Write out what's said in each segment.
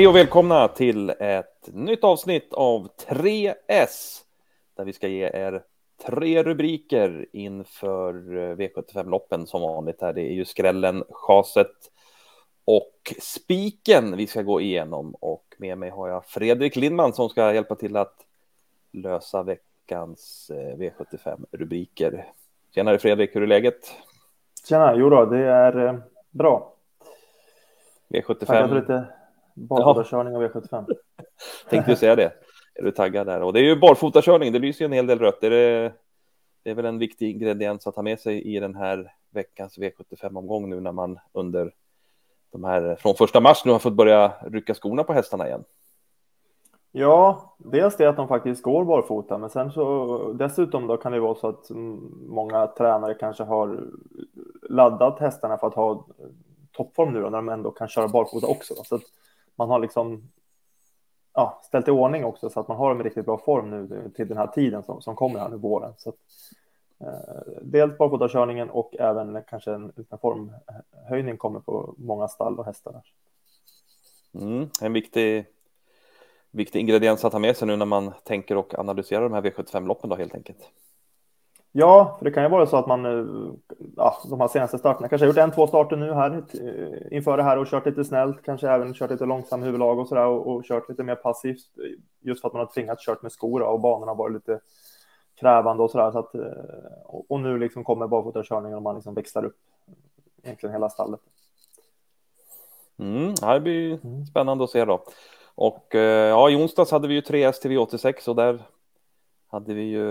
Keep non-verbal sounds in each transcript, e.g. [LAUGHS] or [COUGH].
Hej och välkomna till ett nytt avsnitt av 3S där vi ska ge er tre rubriker inför V75-loppen som vanligt. Här. Det är ju skrällen, chaset och spiken vi ska gå igenom och med mig har jag Fredrik Lindman som ska hjälpa till att lösa veckans eh, V75-rubriker. Tjenare Fredrik, hur är läget? Tjena, jo då, det är eh, bra. V75. Barfotakörning av V75. [LAUGHS] Tänkte ju säga det. Är du taggad där? Och det är ju barfotakörning, det lyser ju en hel del rött. Är det, det är väl en viktig ingrediens att ha med sig i den här veckans V75-omgång nu när man under de här från första mars nu har fått börja rycka skorna på hästarna igen. Ja, dels det att de faktiskt går barfota, men sen så dessutom då kan det vara så att många tränare kanske har laddat hästarna för att ha toppform nu då, när de ändå kan köra barfota också. Då. Så att man har liksom ja, ställt i ordning också så att man har en riktigt bra form nu till den här tiden som, som kommer här nu våren. Så att, eh, dels barfotakörningen och även kanske en, en formhöjning kommer på många stall och hästar. Mm, en viktig, viktig ingrediens att ha med sig nu när man tänker och analyserar de här V75-loppen då helt enkelt. Ja, för det kan ju vara så att man, eh, ja, de här senaste starterna, kanske har gjort en, två starter nu här eh, inför det här och kört lite snällt, kanske även kört lite långsam huvudlag och sådär och, och kört lite mer passivt just för att man har tvingats kört med skor och banorna varit lite krävande och sådär. Så att, eh, och nu liksom kommer barfotakörningen och man liksom växlar upp egentligen hela stallet. Mm, det blir mm. spännande att se då. Och ja, i onsdags hade vi ju 3 S till V86 och där hade vi ju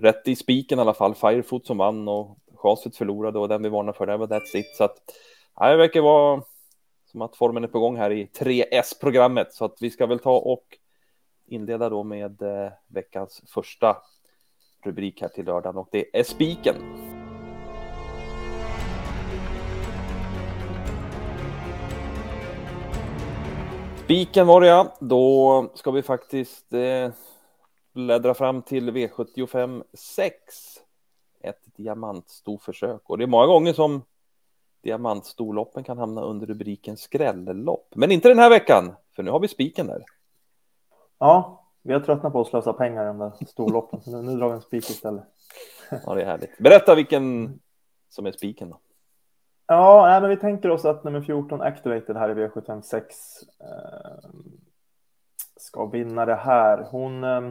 rätt i spiken i alla fall. Firefoot som vann och chaset förlorade och den vi varnade för, det var that's it. Så att ja, det verkar vara som att formen är på gång här i 3S-programmet. Så att vi ska väl ta och inleda då med eh, veckans första rubrik här till lördagen och det är spiken. Spiken var det ja, då ska vi faktiskt eh, bläddra fram till V75 6. Ett diamantstorförsök och det är många gånger som diamantstorloppen kan hamna under rubriken skrällopp. Men inte den här veckan, för nu har vi spiken där. Ja, vi har tröttnat på att slösa pengar i de där storloppen, så nu, nu drar vi en spik istället. Ja, det är härligt. Berätta vilken som är spiken då. Ja, men vi tänker oss att nummer 14 Activated här i V756 eh, ska vinna det här. Hon eh,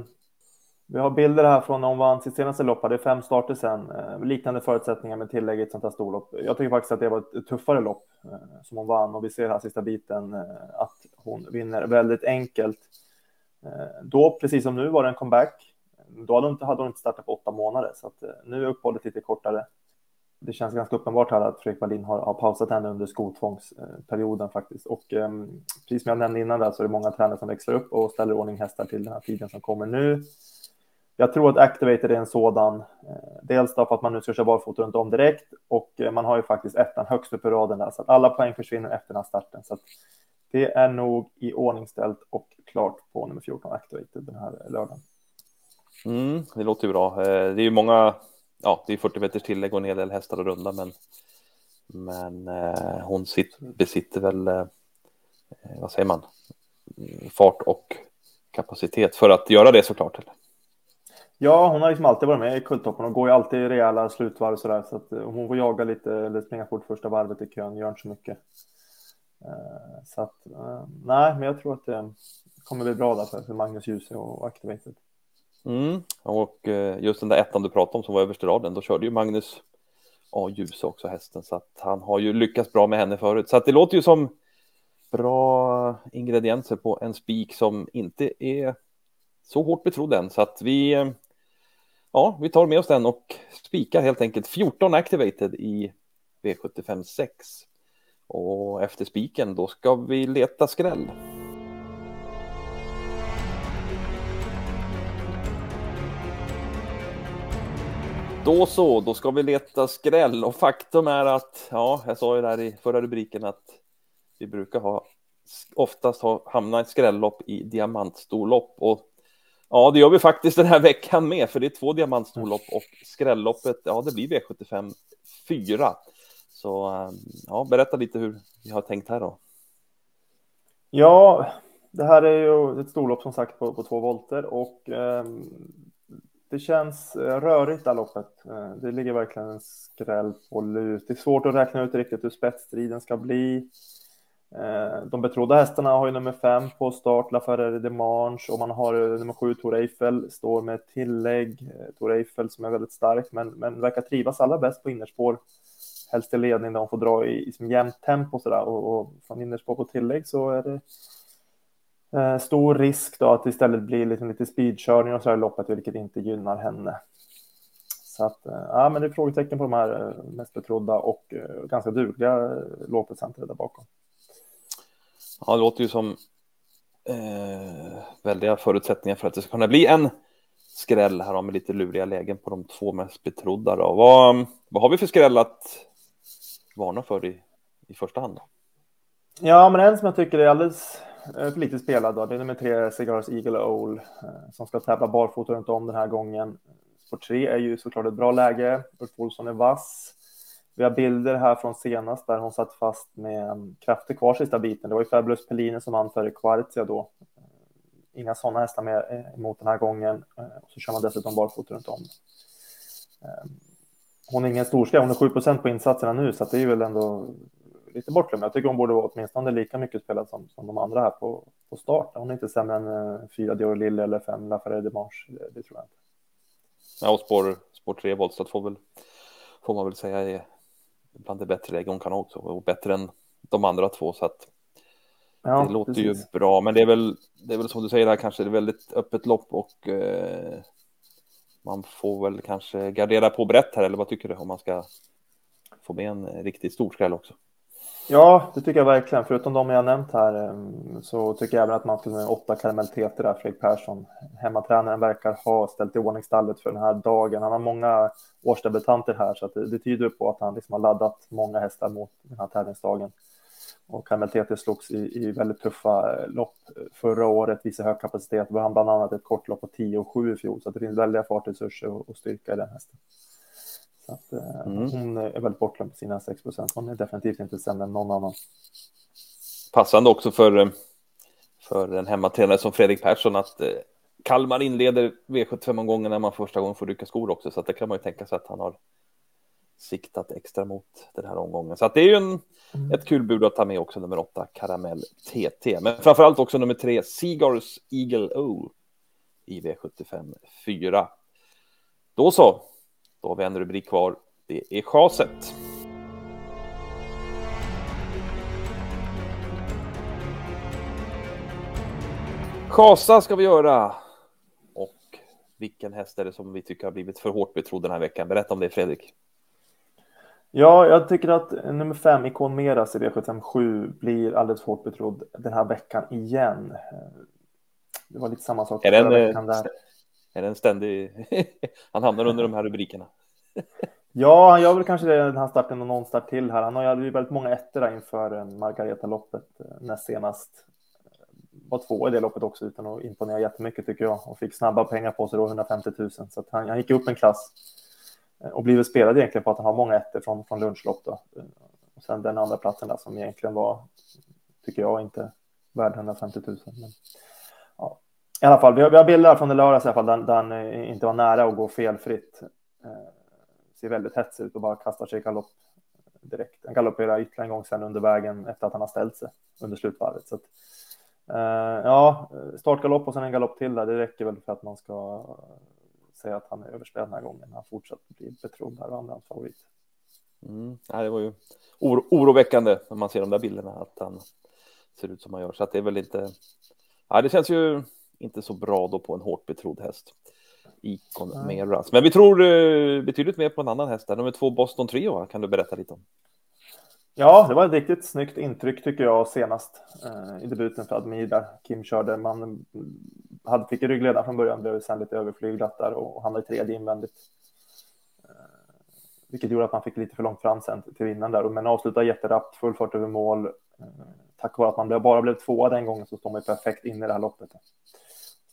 vi har bilder här från när hon vann sitt senaste lopp. Det är fem starter sen. Eh, liknande förutsättningar med tillägg i ett sånt här storlopp. Jag tycker faktiskt att det var ett tuffare lopp eh, som hon vann och vi ser här sista biten eh, att hon vinner väldigt enkelt. Då, precis som nu, var det en comeback. Då hade hon inte, hade hon inte startat på åtta månader, så att nu är uppehållet lite kortare. Det känns ganska uppenbart här att Fredrik Wallin har, har pausat henne under skotvångsperioden faktiskt. Och precis som jag nämnde innan där så är det många tränare som växlar upp och ställer ordning hästar till den här tiden som kommer nu. Jag tror att Activated är en sådan. Eh, dels då för att man nu ska köra barfota runt om direkt och eh, man har ju faktiskt ettan högst upp i raden där så att alla poäng försvinner efter den här starten. Så att det är nog i ordningställt och klart på nummer 14 Activated den här lördagen. Mm, det låter ju bra. Eh, det är ju många, ja, det är 40 meters tillägg och en hel del hästar och runda, men men eh, hon sitt, besitter väl, eh, vad säger man, mm, fart och kapacitet för att göra det såklart. Eller? Ja, hon har liksom alltid varit med i kulttoppen och går ju alltid i rejäla slutvarv så där. Så att eh, hon får jaga lite eller springa fort första varvet i kön, gör inte så mycket. Eh, så att eh, nej, men jag tror att det kommer bli bra där för Magnus Djuse och Activated. Mm, och just den där ettan du pratade om som var överst i raden, då körde ju Magnus A. Djuse också hästen, så att han har ju lyckats bra med henne förut. Så att det låter ju som bra ingredienser på en spik som inte är så hårt betrodd än, så att vi ja, vi tar med oss den och spikar helt enkelt 14 activated i V75 6. Och efter spiken då ska vi leta skräll. Då så, då ska vi leta skräll och faktum är att, ja, jag sa ju där i förra rubriken att vi brukar ha oftast ha hamnat i skrällopp i diamantstorlopp och Ja, det gör vi faktiskt den här veckan med, för det är två diamantstorlopp och skrälloppet, ja, det blir V75 4. Så ja, berätta lite hur vi har tänkt här då. Ja, det här är ju ett storlopp som sagt på, på två volter och eh, det känns eh, rörigt det här loppet. Eh, det ligger verkligen en skräll på lut. Det är svårt att räkna ut riktigt hur spetsstriden ska bli. Eh, de betrodda hästarna har ju nummer fem på start, Laferrere de Manche och man har eh, nummer sju, Tor Eiffel, står med tillägg. Eh, Tor Eiffel som är väldigt stark, men, men verkar trivas allra bäst på innerspår. Helst i ledning där hon får dra i, i som jämnt tempo sådär och, och från innerspår på tillägg så är det Eh, stor risk då att det istället blir liksom lite speedkörning och så här i loppet, vilket inte gynnar henne. Så att, ja, men det är frågetecken på de här mest betrodda och ganska dugliga lågprocentare där bakom. Ja, det låter ju som eh, väldiga förutsättningar för att det ska kunna bli en skräll här med lite luriga lägen på de två mest betrodda. Då. Vad, vad har vi för skräll att varna för i, i första hand? Då? Ja, men en som jag tycker är alldeles eh, för lite spelad då. Det är nummer tre, Cigars Eagle Owl, eh, som ska tävla barfota runt om den här gången. Sport 3 är ju såklart ett bra läge. Ulf Olsson är vass. Vi har bilder här från senast där hon satt fast med krafter kvar sista biten. Det var ju Fabulous Pellini som vann före Quartia då. Inga sådana hästar med eh, emot den här gången. Eh, och så kör man dessutom barfota runt om. Ehm, hon är ingen storskräll, hon är 7% på insatserna nu, så det är väl ändå lite bortglömd. Jag tycker hon borde vara åtminstone lika mycket spelad som, som de andra här på, på start. Hon är inte sämre än eh, fyra Dior Lille eller fem Lafaré de Det, det, tror jag inte. Ja, och spår, spår tre Wollstad får, väl, får man väl säga är bland det bättre läge hon kan också och bättre än de andra två så att ja, det låter precis. ju bra. Men det är väl, det är väl som du säger här kanske det är väldigt öppet lopp och eh, man får väl kanske gardera på brett här eller vad tycker du om man ska få med en riktigt stor skräll också? Ja, det tycker jag verkligen. Förutom de jag nämnt här ehm, så tycker jag även att man skulle med åtta karamellteter där, Fredrik Persson. Hemmatränaren verkar ha ställt i ordning stallet för den här dagen. Han har många årsdebutanter här så att det, det tyder på att han liksom har laddat många hästar mot den här tävlingsdagen. Och karamellteter slogs i, i väldigt tuffa eh, lopp eh, förra året, visade hög kapacitet. Var han bland annat ett kortlopp på 10 och 7 i fjol, så det finns väldiga fartresurser och, och styrka i den hästen. Så att, eh, mm. Hon är väldigt bortglömd på sina 6 procent. Hon är definitivt inte sämre än någon annan. Passande också för, eh, för en hemmatränare som Fredrik Persson att eh, Kalmar inleder V75-omgången när man första gången får rycka skor också. Så att det kan man ju tänka sig att han har siktat extra mot den här omgången. Så att det är ju en, mm. ett kul bud att ta med också, nummer åtta, Karamell TT. Men framför allt också nummer tre, Seagars Eagle O i V75 4. Då så, då har vi en rubrik kvar. Det är chaset. Chasa ska vi göra. Och vilken häst är det som vi tycker har blivit för hårt betrodd den här veckan? Berätta om det Fredrik. Ja, jag tycker att nummer fem, Ikon Meras i V757, blir alldeles för hårt betrodd den här veckan igen. Det var lite samma sak är veckan där. Är det en ständig... [LAUGHS] han hamnar under de här rubrikerna ja, han gör väl kanske det den här starten och någon start till här. Han hade ju väldigt många ettor inför eh, Margareta-loppet eh, näst senast. Var två i det loppet också utan att imponera jättemycket tycker jag och fick snabba pengar på sig då 150 000 så att han, han gick upp en klass eh, och blivit spelad egentligen på att han har många ettor från, från lunchlopp då. Och sen den andra platsen där som egentligen var, tycker jag, inte värd 150 000. Men, ja, i alla fall, vi har, vi har bilder från i lördags i alla fall, där, där han inte var nära att gå felfritt. Eh, ser väldigt hetsig ut och bara kastar sig i galopp direkt. Han galopperar ytterligare en gång sen under vägen efter att han har ställt sig under slutvarvet. Så att, eh, ja, startgalopp och sen en galopp till där, det räcker väl för att man ska säga att han är överspelad den här gången. Han fortsätter bli betrodd här och andra hans favorit. Mm. Det var ju oro oroväckande när man ser de där bilderna att han ser ut som han gör. Så att det är väl inte. Ja, det känns ju inte så bra då på en hårt betrodd häst. Icon mm. Meras. Men vi tror uh, betydligt mer på en annan häst där. Nummer två Boston Trio kan du berätta lite om. Ja, det var ett riktigt snyggt intryck tycker jag senast eh, i debuten för Admir där Kim körde. Man hade, fick ryggledaren från början, blev sen lite överflyglat där och hamnade i tredje invändigt. Eh, vilket gjorde att man fick lite för långt fram sen till vinnaren där, men avslutade jätterappt, full fart över mål. Eh, tack vare att man bara blev tvåa den gången så står man perfekt in i det här loppet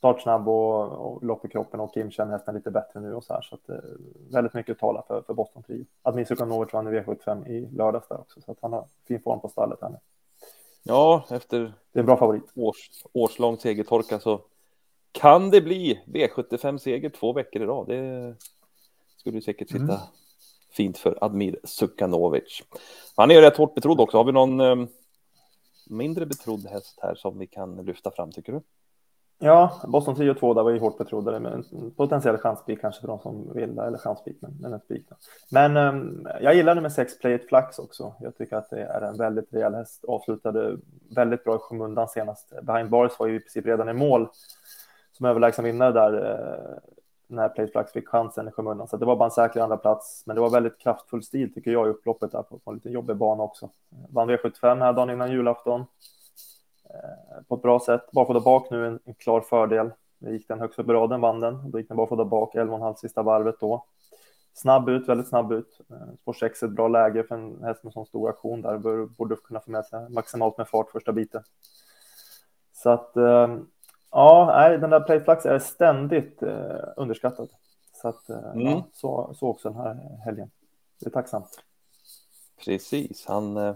startsnabb och, och lopp i kroppen och Kim känner hästen lite bättre nu och så här. Så att, eh, väldigt mycket talar för, för Boston Trio. Sukan Novert vann i V75 i lördags där också, så att han har fin form på stallet här nu. Ja, efter det är en bra favorit. Års, årslång segertorka så kan det bli V75-seger två veckor i rad. Det skulle säkert sitta mm. fint för Admir Sukanovic. Han är rätt hårt betrodd också. Har vi någon um, mindre betrodd häst här som vi kan lyfta fram tycker du? Ja, Boston 10 och 2 där var ju hårt betrodda, men potentiell chanspik kanske för de som vill, eller chanspik, men, men en spik. Men um, jag gillar nummer 6, Play It Flax också. Jag tycker att det är en väldigt rejäl häst. Avslutade väldigt bra i skymundan senast. Behind Bars var ju i princip redan i mål som överlägsen vinnare där uh, när Play It Flax fick chansen i skymundan. Så det var bara en säker andra plats, men det var väldigt kraftfull stil tycker jag i upploppet där på, på en lite jobbig bana också. Vann V75 här dagen innan julafton. Eh, på ett bra sätt. Barfota bak nu en, en klar fördel. Det gick den högst upp i raden, vann den. Då gick den barfota bak 11,5 sista varvet då. Snabb ut, väldigt snabb ut. Eh, Spår 6 ett bra läge för en häst med sån stor aktion där. Bör, borde kunna få med sig maximalt med fart första biten. Så att eh, ja, nej, den där Playflax är ständigt underskattad. Så att mm. ja, så, så också den här helgen. Det är tacksamt. Precis, han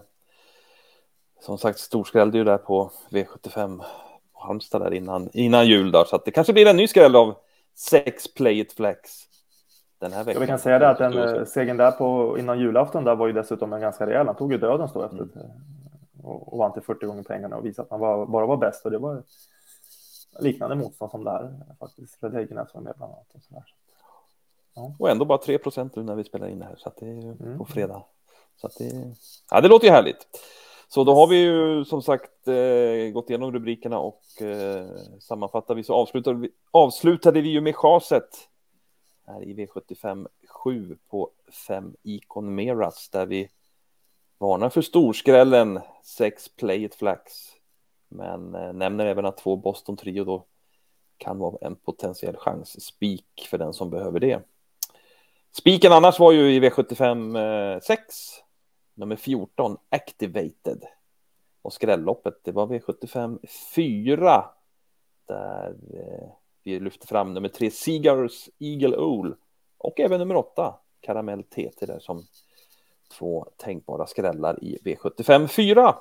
som sagt storskrällde ju där på V75 på Halmstad där innan, innan jul där, så att det kanske blir en ny skräll av sex play it flex den här veckan. Ja, vi kan säga det att den eh, segern där på innan julafton där var ju dessutom en ganska rejäl. Han tog ju döden då efter mm. och, och vann till 40 gånger pengarna och visade att han var, bara var bäst och det var liknande motstånd som det här faktiskt. Fred Häggenäs var med bland annat. Och, så där. Ja. och ändå bara 3 procent nu när vi spelar in det här så att det är mm. på fredag. Så att det, ja, det låter ju härligt. Så då har vi ju som sagt eh, gått igenom rubrikerna och eh, sammanfattar vi. Så avslutade vi, avslutade vi ju med chaset. Här i V75 7 på 5 Icon Meras där vi varnar för storskrällen 6 Play It Flax. Men eh, nämner även att två Boston Trio då kan vara en potentiell chans spik för den som behöver det. Spiken annars var ju i V75 6 nummer 14, Activated. Och skrälloppet, det var V75 4. Där eh, vi lyfte fram nummer 3, Seagars Eagle Owl. Och även nummer 8, Karamell TT där som två tänkbara skrällar i V75 4.